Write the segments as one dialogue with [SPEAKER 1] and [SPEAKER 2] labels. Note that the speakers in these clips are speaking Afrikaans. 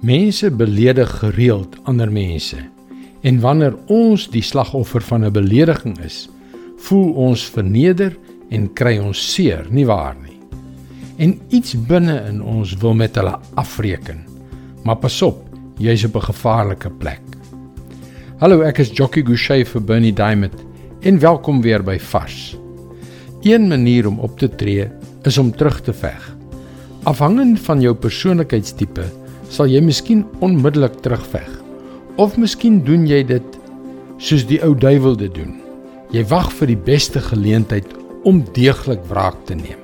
[SPEAKER 1] Mense beledig gereeld ander mense. En wanneer ons die slagoffer van 'n belediging is, voel ons verneder en kry ons seer, nie waar nie? En iets binne in ons wil met hulle afreken. Maar pas op, jy's op 'n gevaarlike plek. Hallo, ek is Jockey Gouchee vir Bernie Diamond en welkom weer by Vars. Een manier om op te tree is om terug te veg. Afhangend van jou persoonlikheidstipe sal jy miskien onmiddellik terugveg. Of miskien doen jy dit soos die ou duiwel dit doen. Jy wag vir die beste geleentheid om deeglik wraak te neem.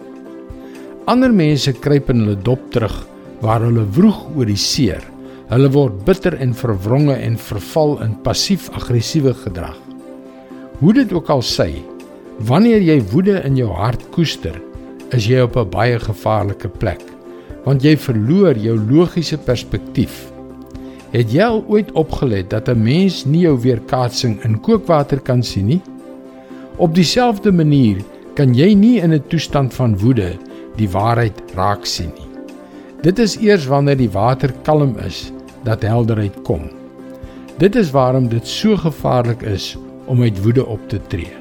[SPEAKER 1] Ander mense kruip in hulle dop terug waar hulle vroeg oor die seer. Hulle word bitter en verwronge en verval in passief-aggressiewe gedrag. Hoe dit ook al sê, wanneer jy woede in jou hart koester, is jy op 'n baie gevaarlike plek want jy verloor jou logiese perspektief. Het jy al ooit opgelet dat 'n mens nie jou weerkaatsing in kookwater kan sien nie? Op dieselfde manier kan jy nie in 'n toestand van woede die waarheid raak sien nie. Dit is eers wanneer die water kalm is dat helderheid kom. Dit is waarom dit so gevaarlik is om uit woede op te tree.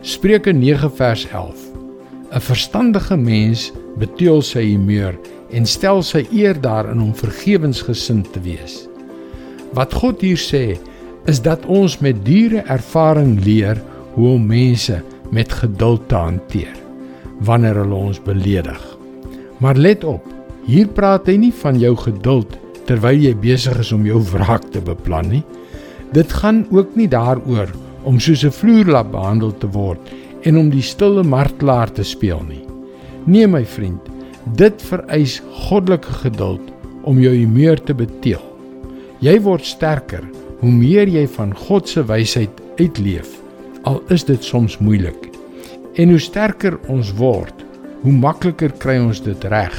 [SPEAKER 1] Spreuke 9 vers 11. 'n Verstandige mens beteël sy humeur en stel sy eer daarin om vergewensgesind te wees. Wat God hier sê, is dat ons met diere ervaring leer hoe om mense met geduld te hanteer wanneer hulle ons beledig. Maar let op, hier praat hy nie van jou geduld terwyl jy besig is om jou wraak te beplan nie. Dit gaan ook nie daaroor om soos 'n vloerlap behandel te word en om die stille martelaar te speel nie. Nee my vriend, Dit vereis goddelike geduld om jou humeur te beteel. Jy word sterker hoe meer jy van God se wysheid uitleef, al is dit soms moeilik. En hoe sterker ons word, hoe makliker kry ons dit reg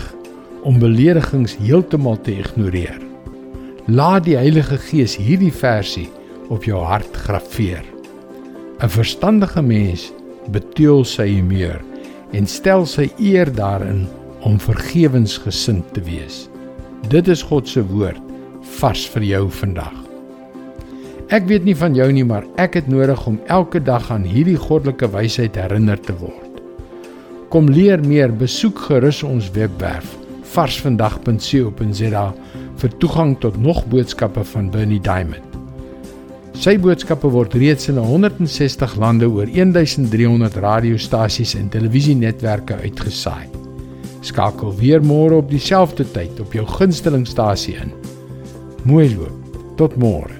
[SPEAKER 1] om beledigings heeltemal te ignoreer. Laat die Heilige Gees hierdie versie op jou hart graweer. 'n Verstandige mens beteel sy humeur en stel sy eer daarin om vergewensgesind te wees. Dit is God se woord vars vir jou vandag. Ek weet nie van jou nie, maar ek het nodig om elke dag aan hierdie goddelike wysheid herinner te word. Kom leer meer, besoek gerus ons webwerf varsvandag.co.za vir toegang tot nog boodskappe van Bernie Diamond. Sy boodskappe word reeds in 160 lande oor 1300 radiostasies en televisienetwerke uitgesaai. Skakel weer môre op dieselfde tyd op jou gunstelingstasie in. Mooi loop. Tot môre.